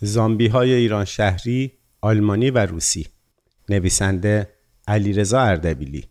زامبی های ایران شهری، آلمانی و روسی نویسنده علیرضا اردبیلی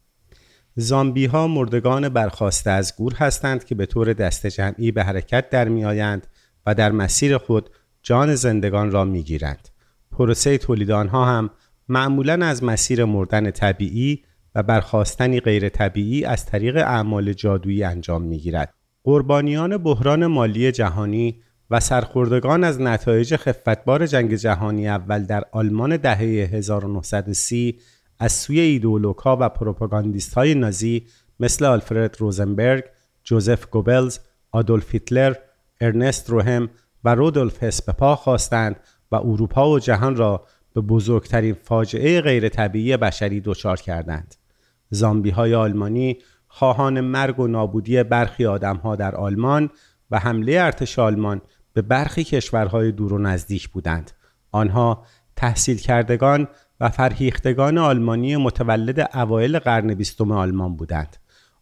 زامبی ها مردگان برخواسته از گور هستند که به طور دست جمعی به حرکت در می آیند و در مسیر خود جان زندگان را می گیرند. پروسه تولید آنها هم معمولا از مسیر مردن طبیعی و برخواستنی غیر طبیعی از طریق اعمال جادویی انجام می گیرد. قربانیان بحران مالی جهانی و سرخوردگان از نتایج خفتبار جنگ جهانی اول در آلمان دهه 1930 از سوی ایدئولوگ‌ها و پروپاگاندیست های نازی مثل آلفرد روزنبرگ، جوزف گوبلز، آدولف هیتلر، ارنست روهم و رودولف هس به پا خواستند و اروپا و جهان را به بزرگترین فاجعه غیر طبیعی بشری دچار کردند. زامبی های آلمانی خواهان مرگ و نابودی برخی آدمها در آلمان و حمله ارتش آلمان به برخی کشورهای دور و نزدیک بودند. آنها تحصیل کردگان و فرهیختگان آلمانی متولد اوایل قرن بیستم آلمان بودند.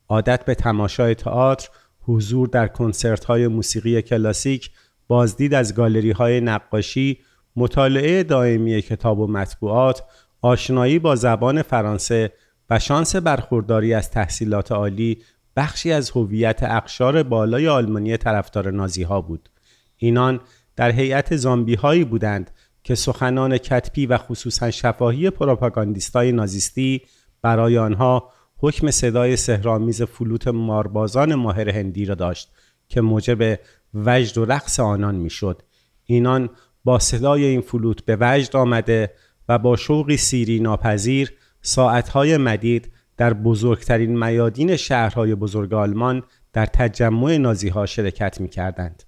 عادت به تماشای تئاتر، حضور در کنسرت های موسیقی کلاسیک، بازدید از گالری های نقاشی، مطالعه دائمی کتاب و مطبوعات، آشنایی با زبان فرانسه و شانس برخورداری از تحصیلات عالی بخشی از هویت اقشار بالای آلمانی طرفدار نازی ها بود. اینان در هیئت زامبی هایی بودند که سخنان کتبی و خصوصا شفاهی پروپاگاندیستای نازیستی برای آنها حکم صدای سهرامیز فلوت ماربازان ماهر هندی را داشت که موجب وجد و رقص آنان می‌شد. اینان با صدای این فلوت به وجد آمده و با شوقی سیری ناپذیر ساعتهای مدید در بزرگترین میادین شهرهای بزرگ آلمان در تجمع نازی ها شرکت می کردند.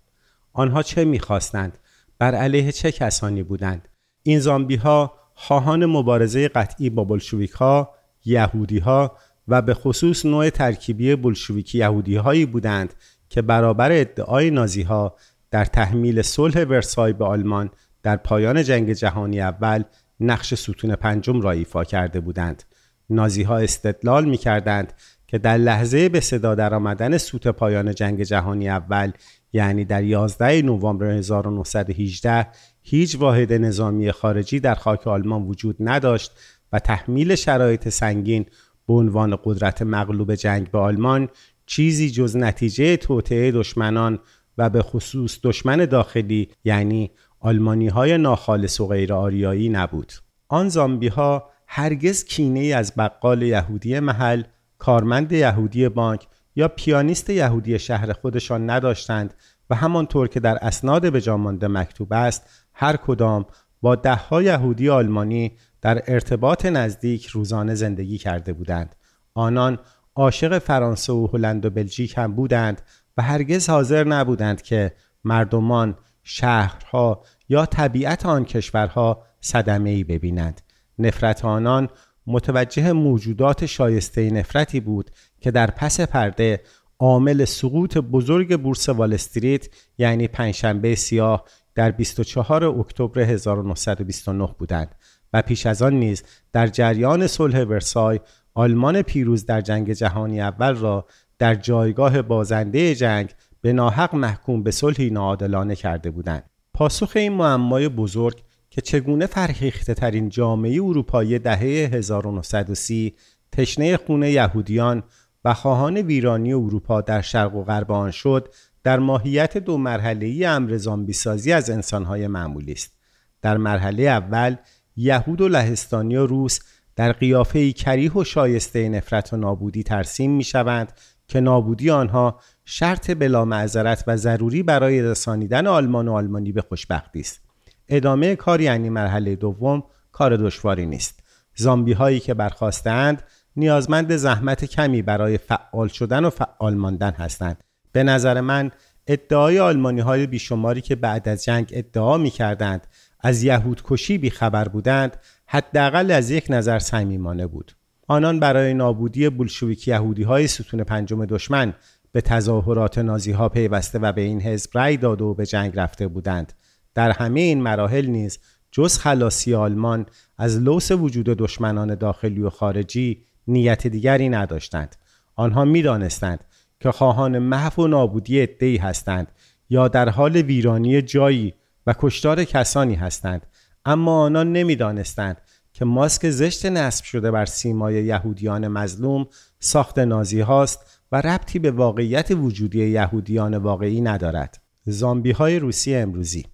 آنها چه می‌خواستند؟ بر علیه چه کسانی بودند؟ این زامبی ها خواهان مبارزه قطعی با بلشویک ها یهودی ها و به خصوص نوع ترکیبی بلشویکی یهودی هایی بودند که برابر ادعای نازی ها در تحمیل صلح ورسای به آلمان در پایان جنگ جهانی اول نقش ستون پنجم را ایفا کرده بودند. نازی ها استدلال می کردند که در لحظه به صدا در آمدن سوت پایان جنگ جهانی اول یعنی در 11 نوامبر 1918 هیچ واحد نظامی خارجی در خاک آلمان وجود نداشت و تحمیل شرایط سنگین به عنوان قدرت مغلوب جنگ به آلمان چیزی جز نتیجه توطعه دشمنان و به خصوص دشمن داخلی یعنی آلمانی های ناخالص و غیر آریایی نبود. آن زامبی ها هرگز کینه از بقال یهودی محل، کارمند یهودی بانک یا پیانیست یهودی شهر خودشان نداشتند و همانطور که در اسناد به مانده مکتوب است هر کدام با دهها یهودی آلمانی در ارتباط نزدیک روزانه زندگی کرده بودند. آنان عاشق فرانسه و هلند و بلژیک هم بودند و هرگز حاضر نبودند که مردمان شهرها یا طبیعت آن کشورها صدمه ای ببینند. نفرت آنان متوجه موجودات شایسته نفرتی بود که در پس پرده عامل سقوط بزرگ بورس وال استریت یعنی پنجشنبه سیاه در 24 اکتبر 1929 بودند و پیش از آن نیز در جریان صلح ورسای آلمان پیروز در جنگ جهانی اول را در جایگاه بازنده جنگ به ناحق محکوم به صلحی ناعادلانه کرده بودند. پاسخ این معمای بزرگ که چگونه فرهیخته ترین جامعه اروپایی دهه 1930 تشنه خونه یهودیان و خواهان ویرانی اروپا در شرق و غرب آن شد در ماهیت دو مرحله ای امر زامبی سازی از انسانهای معمولی است. در مرحله اول یهود و لهستانی و روس در قیافه کریه و شایسته نفرت و نابودی ترسیم می شوند که نابودی آنها شرط بلا معذرت و ضروری برای رسانیدن آلمان و آلمانی به خوشبختی است. ادامه کار یعنی مرحله دوم کار دشواری نیست. زامبی هایی که برخواستند نیازمند زحمت کمی برای فعال شدن و فعال ماندن هستند. به نظر من ادعای آلمانی های بیشماری که بعد از جنگ ادعا می کردند از یهود کشی بی خبر بودند حداقل از یک نظر صمیمانه بود. آنان برای نابودی بولشویک یهودی های ستون پنجم دشمن به تظاهرات نازی ها پیوسته و به این حزب رأی داده و به جنگ رفته بودند. در همه این مراحل نیز جز خلاصی آلمان از لوس وجود دشمنان داخلی و خارجی نیت دیگری نداشتند آنها می‌دانستند که خواهان محو و نابودی عدهای هستند یا در حال ویرانی جایی و کشتار کسانی هستند اما آنان نمی‌دانستند که ماسک زشت نصب شده بر سیمای یهودیان مظلوم ساخت نازی هاست و ربطی به واقعیت وجودی یهودیان واقعی ندارد. زامبی های روسی امروزی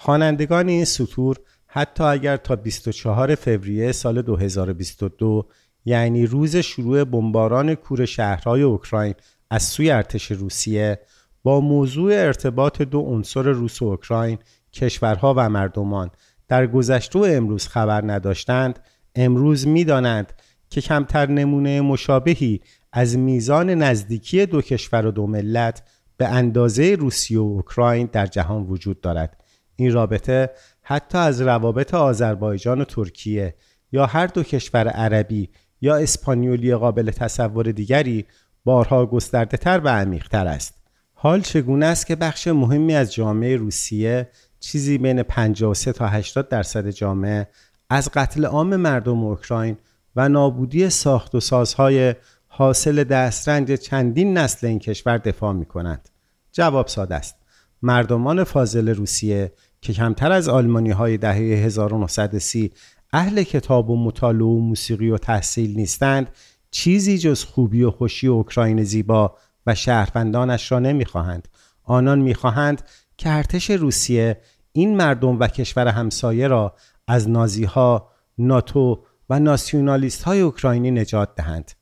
خوانندگان این سطور حتی اگر تا 24 فوریه سال 2022 یعنی روز شروع بمباران کور شهرهای اوکراین از سوی ارتش روسیه با موضوع ارتباط دو عنصر روس و اوکراین کشورها و مردمان در گذشته و امروز خبر نداشتند امروز می‌دانند که کمتر نمونه مشابهی از میزان نزدیکی دو کشور و دو ملت به اندازه روسیه و اوکراین در جهان وجود دارد. این رابطه حتی از روابط آذربایجان و ترکیه یا هر دو کشور عربی یا اسپانیولی قابل تصور دیگری بارها گسترده تر و عمیق تر است حال چگونه است که بخش مهمی از جامعه روسیه چیزی بین 53 تا 80 درصد جامعه از قتل عام مردم اوکراین و نابودی ساخت و سازهای حاصل دسترنج چندین نسل این کشور دفاع می کنند. جواب ساده است. مردمان فاضل روسیه که کمتر از آلمانی های دهه 1930 اهل کتاب و مطالعه و موسیقی و تحصیل نیستند چیزی جز خوبی و خوشی اوکراین زیبا و شهروندانش را نمی‌خواهند آنان می‌خواهند که ارتش روسیه این مردم و کشور همسایه را از نازی ها، ناتو و ناسیونالیست های اوکراینی نجات دهند.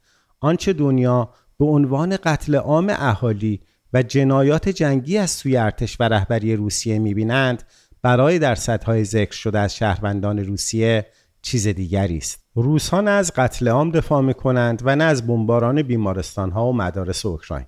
آنچه دنیا به عنوان قتل عام اهالی و جنایات جنگی از سوی ارتش و رهبری روسیه می‌بینند برای در های ذکر شده از شهروندان روسیه چیز دیگری است. روسها نه از قتل عام دفاع می کنند و نه از بمباران بیمارستان ها و مدارس اوکراین.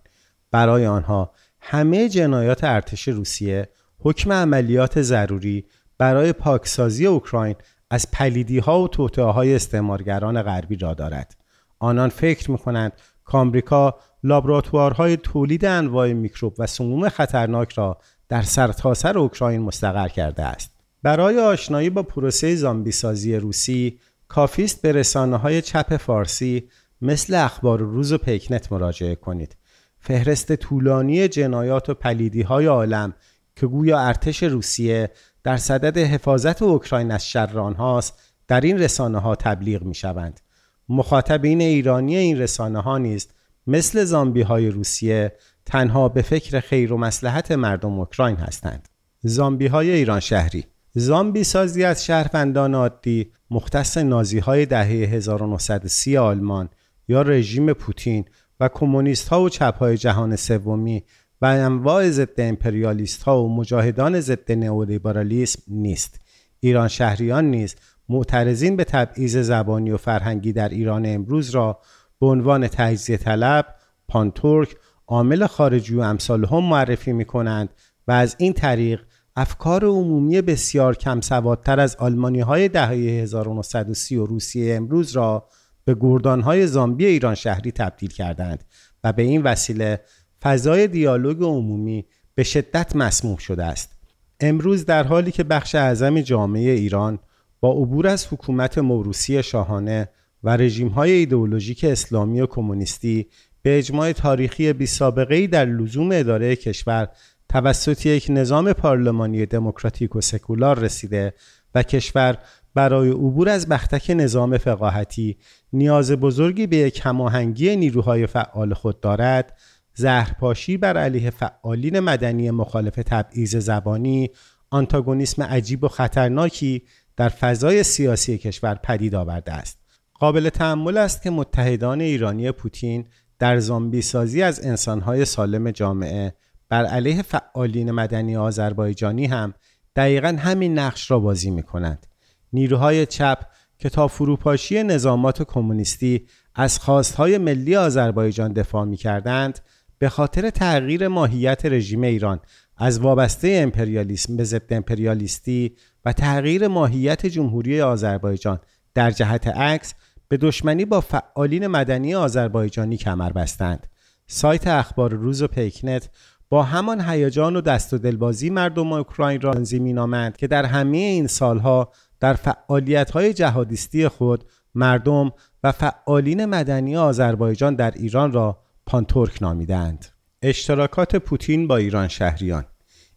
برای آنها همه جنایات ارتش روسیه حکم عملیات ضروری برای پاکسازی اوکراین از پلیدی ها و توطعه های استعمارگران غربی را دارد. آنان فکر می کنند که آمریکا لابراتوارهای تولید انواع میکروب و سموم خطرناک را در سرتاسر اوکراین مستقر کرده است. برای آشنایی با پروسه زامبی سازی روسی کافیست به رسانه های چپ فارسی مثل اخبار روز و پیکنت مراجعه کنید. فهرست طولانی جنایات و پلیدی های عالم که گویا ارتش روسیه در صدد حفاظت اوکراین از شر آنهاست در این رسانه ها تبلیغ می شوند. مخاطبین ایرانی این رسانه ها نیست مثل زامبی های روسیه تنها به فکر خیر و مسلحت مردم اوکراین هستند. زامبی های ایران شهری زامبی سازی از شهروندان عادی مختص نازی های دهه 1930 آلمان یا رژیم پوتین و کمونیست ها و چپ های جهان سومی و انواع ضد امپریالیست ها و مجاهدان ضد نئولیبرالیسم نیست ایران شهریان نیز معترضین به تبعیض زبانی و فرهنگی در ایران امروز را به عنوان تجزیه طلب پانتورک عامل خارجی و امثال هم معرفی می کنند و از این طریق افکار عمومی بسیار کم سوادتر از آلمانی های دهه 1930 و روسیه امروز را به گردان های زامبی ایران شهری تبدیل کردند و به این وسیله فضای دیالوگ عمومی به شدت مسموم شده است. امروز در حالی که بخش اعظم جامعه ایران با عبور از حکومت موروسی شاهانه و رژیم های ایدئولوژیک اسلامی و کمونیستی به اجماع تاریخی بی سابقه در لزوم اداره کشور توسط یک نظام پارلمانی دموکراتیک و سکولار رسیده و کشور برای عبور از بختک نظام فقاهتی نیاز بزرگی به یک هماهنگی نیروهای فعال خود دارد. زهرپاشی بر علیه فعالین مدنی مخالف تبعیض زبانی آنتاگونیسم عجیب و خطرناکی در فضای سیاسی کشور پدید آورده است. قابل تحمل است که متحدان ایرانی پوتین در زامبی سازی از انسانهای سالم جامعه بر علیه فعالین مدنی آذربایجانی هم دقیقا همین نقش را بازی می کنند. نیروهای چپ که تا فروپاشی نظامات کمونیستی از خواستهای ملی آذربایجان دفاع می کردند به خاطر تغییر ماهیت رژیم ایران از وابسته امپریالیسم به ضد امپریالیستی و تغییر ماهیت جمهوری آذربایجان در جهت عکس به دشمنی با فعالین مدنی آذربایجانی کمر بستند. سایت اخبار روز و پیکنت با همان هیجان و دست و دلبازی مردم اوکراین را تنظیم نامند که در همه این سالها در فعالیت‌های جهادیستی خود مردم و فعالین مدنی آذربایجان در ایران را پانتورک نامیدند. اشتراکات پوتین با ایران شهریان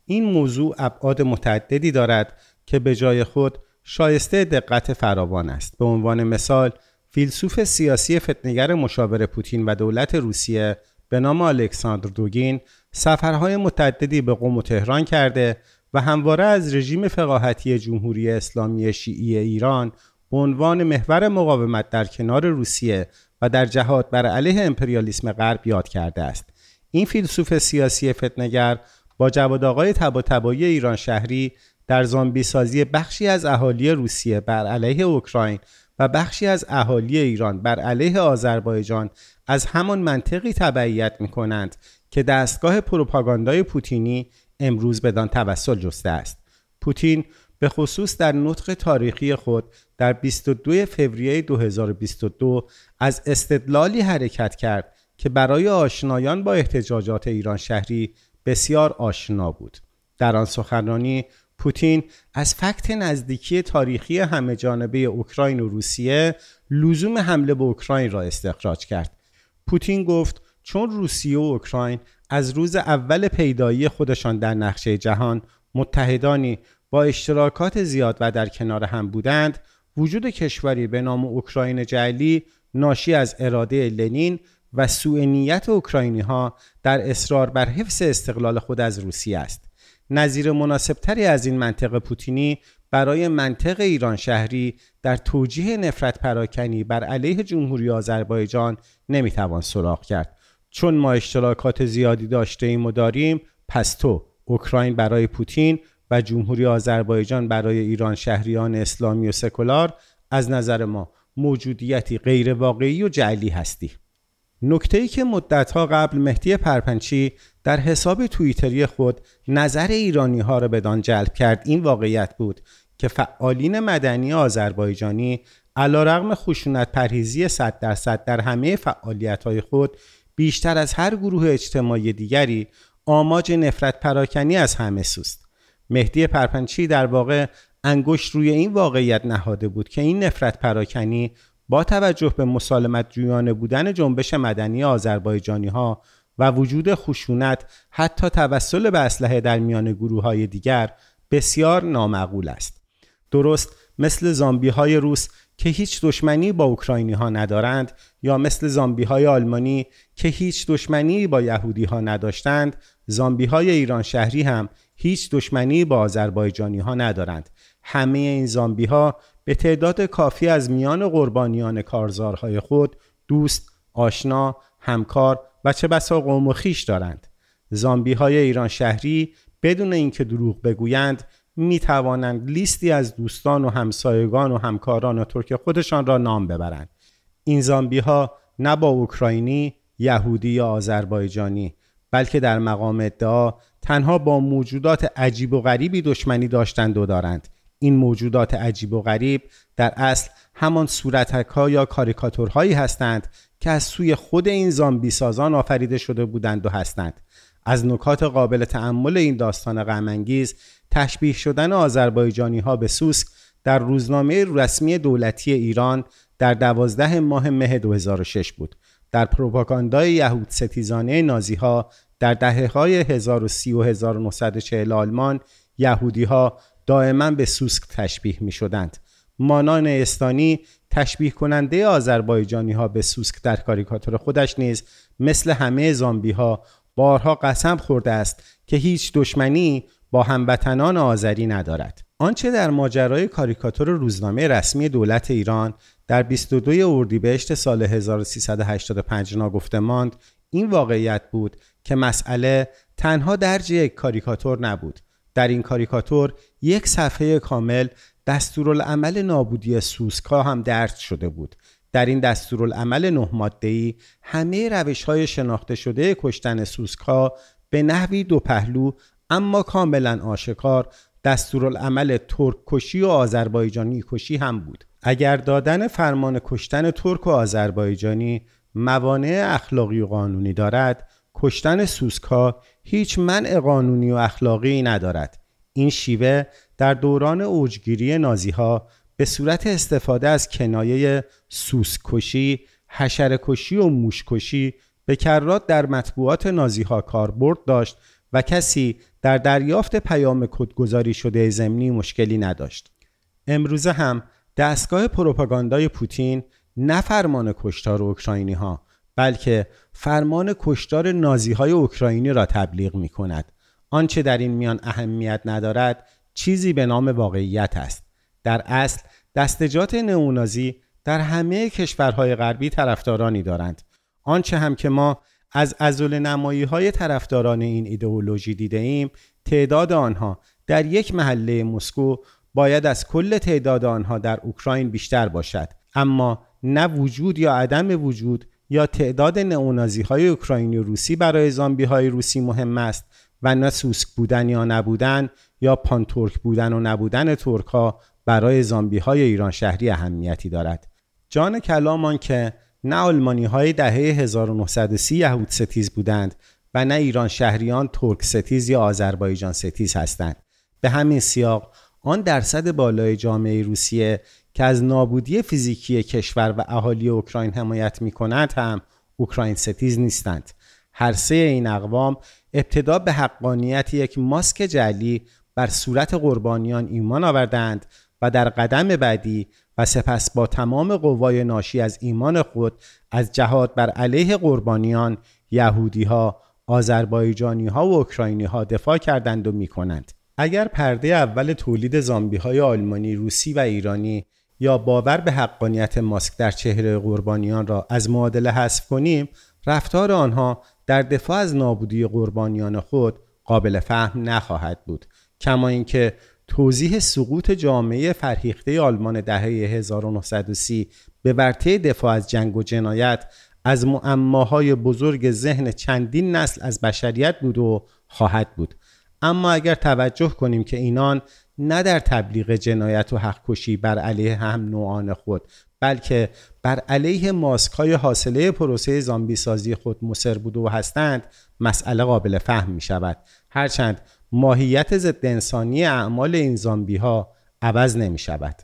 این موضوع ابعاد متعددی دارد که به جای خود شایسته دقت فراوان است به عنوان مثال فیلسوف سیاسی فتنه‌گر مشاور پوتین و دولت روسیه به نام الکساندر دوگین سفرهای متعددی به قم و تهران کرده و همواره از رژیم فقاهتی جمهوری اسلامی شیعی ایران به عنوان محور مقاومت در کنار روسیه و در جهاد بر علیه امپریالیسم غرب یاد کرده است. این فیلسوف سیاسی فتنگر با جواد آقای تبا ایران شهری در زامبی سازی بخشی از اهالی روسیه بر علیه اوکراین و بخشی از اهالی ایران بر علیه آذربایجان از همان منطقی تبعیت می کنند که دستگاه پروپاگاندای پوتینی امروز بدان توسل جسته است. پوتین به خصوص در نطق تاریخی خود در 22 فوریه 2022 از استدلالی حرکت کرد که برای آشنایان با احتجاجات ایران شهری بسیار آشنا بود. در آن سخنرانی پوتین از فکت نزدیکی تاریخی همه جانبه اوکراین و روسیه لزوم حمله به اوکراین را استخراج کرد. پوتین گفت چون روسیه و اوکراین از روز اول پیدایی خودشان در نقشه جهان متحدانی با اشتراکات زیاد و در کنار هم بودند وجود کشوری به نام اوکراین جعلی ناشی از اراده لنین و سوء نیت اوکراینی ها در اصرار بر حفظ استقلال خود از روسیه است. نظیر مناسبتری از این منطق پوتینی برای منطق ایران شهری در توجیه نفرت پراکنی بر علیه جمهوری آذربایجان نمی‌توان سراغ کرد. چون ما اشتراکات زیادی داشته ایم و داریم پس تو اوکراین برای پوتین و جمهوری آذربایجان برای ایران شهریان اسلامی و سکولار از نظر ما موجودیتی غیر واقعی و جعلی هستی. نکته ای که مدتها قبل مهدی پرپنچی در حساب توییتری خود نظر ایرانی ها را بدان جلب کرد. این واقعیت بود که فعالین مدنی آذربایجانی علا رغم خشونت پرهیزی 100 درصد در همه فعالیت های خود بیشتر از هر گروه اجتماعی دیگری آماج نفرت پراکنی از همه سوست. مهدی پرپنچی در واقع انگشت روی این واقعیت نهاده بود که این نفرت پراکنی با توجه به مسالمت جویانه بودن جنبش مدنی آذربایجانی ها و وجود خشونت حتی توسل به اسلحه در میان گروه های دیگر بسیار نامعقول است. درست مثل زامبی های روس که هیچ دشمنی با اوکراینی ها ندارند یا مثل زامبی های آلمانی که هیچ دشمنی با یهودی ها نداشتند زامبی های ایران شهری هم هیچ دشمنی با آذربایجانی ها ندارند. همه این زامبی ها به تعداد کافی از میان قربانیان کارزارهای خود دوست، آشنا، همکار و چه بسا قوم و خیش دارند. زامبی های ایران شهری بدون اینکه دروغ بگویند می توانند لیستی از دوستان و همسایگان و همکاران و ترک خودشان را نام ببرند. این زامبی ها نه با اوکراینی، یهودی یا آذربایجانی بلکه در مقام ادعا تنها با موجودات عجیب و غریبی دشمنی داشتند و دارند. این موجودات عجیب و غریب در اصل همان صورتک ها یا کاریکاتورهایی هستند که از سوی خود این زامبی سازان آفریده شده بودند و هستند از نکات قابل تعمل این داستان غمانگیز تشبیه شدن آذربایجانی ها به سوسک در روزنامه رسمی دولتی ایران در دوازده ماه مه 2006 بود در پروپاگاندای یهود ستیزانه نازی ها در دهه های 1030 و 1940 آلمان یهودی ها دائما به سوسک تشبیه می شدند. مانان استانی تشبیه کننده آذربایجانی ها به سوسک در کاریکاتور خودش نیز مثل همه زامبی ها بارها قسم خورده است که هیچ دشمنی با هموطنان آذری ندارد. آنچه در ماجرای کاریکاتور روزنامه رسمی دولت ایران در 22 اردیبهشت سال 1385 ناگفته ماند این واقعیت بود که مسئله تنها درج یک کاریکاتور نبود در این کاریکاتور یک صفحه کامل دستورالعمل نابودی سوسکا هم درد شده بود. در این دستورالعمل نه ماده‌ای همه روش های شناخته شده کشتن سوسکا به نحوی دو پهلو اما کاملا آشکار دستورالعمل ترک کشی و آذربایجانی کشی هم بود. اگر دادن فرمان کشتن ترک و آذربایجانی موانع اخلاقی و قانونی دارد کشتن سوسکا هیچ منع قانونی و اخلاقی ندارد. این شیوه در دوران اوجگیری نازی ها به صورت استفاده از کنایه سوسکشی، حشرکشی و موشکشی به کرات در مطبوعات نازی ها کاربرد داشت و کسی در دریافت پیام کدگذاری شده زمینی مشکلی نداشت. امروزه هم دستگاه پروپاگاندای پوتین نه فرمان کشتار اوکراینی ها بلکه فرمان کشتار نازی های اوکراینی را تبلیغ می کند. آنچه در این میان اهمیت ندارد چیزی به نام واقعیت است. در اصل دستجات نئونازی در همه کشورهای غربی طرفدارانی دارند. آنچه هم که ما از ازول نمایی های طرفداران این ایدئولوژی دیده ایم تعداد آنها در یک محله مسکو باید از کل تعداد آنها در اوکراین بیشتر باشد اما نه وجود یا عدم وجود یا تعداد نئونازی های اوکراینی و روسی برای زامبی های روسی مهم است و نه سوسک بودن یا نبودن یا پانتورک بودن و نبودن ترک ها برای زامبی های ایران شهری اهمیتی دارد. جان کلام آن که نه آلمانی های دهه 1930 یهود ستیز بودند و نه ایران شهریان ترک ستیز یا آذربایجان ستیز هستند. به همین سیاق آن درصد بالای جامعه روسیه که از نابودی فیزیکی کشور و اهالی اوکراین حمایت می کند هم اوکراین ستیز نیستند. هر سه این اقوام ابتدا به حقانیت یک ماسک جلی بر صورت قربانیان ایمان آوردند و در قدم بعدی و سپس با تمام قوای ناشی از ایمان خود از جهاد بر علیه قربانیان یهودی ها آذربایجانی ها و اوکراینی ها دفاع کردند و می کنند. اگر پرده اول تولید زامبی های آلمانی، روسی و ایرانی یا باور به حقانیت ماسک در چهره قربانیان را از معادله حذف کنیم رفتار آنها در دفاع از نابودی قربانیان خود قابل فهم نخواهد بود کما اینکه توضیح سقوط جامعه فرهیخته آلمان دهه 1930 به ورطه دفاع از جنگ و جنایت از معماهای بزرگ ذهن چندین نسل از بشریت بود و خواهد بود. اما اگر توجه کنیم که اینان نه در تبلیغ جنایت و حق کشی بر علیه هم نوعان خود بلکه بر علیه ماسک های حاصله پروسه زامبی سازی خود مصر بوده و هستند مسئله قابل فهم می شود هرچند ماهیت ضد انسانی اعمال این زامبی ها عوض نمی شود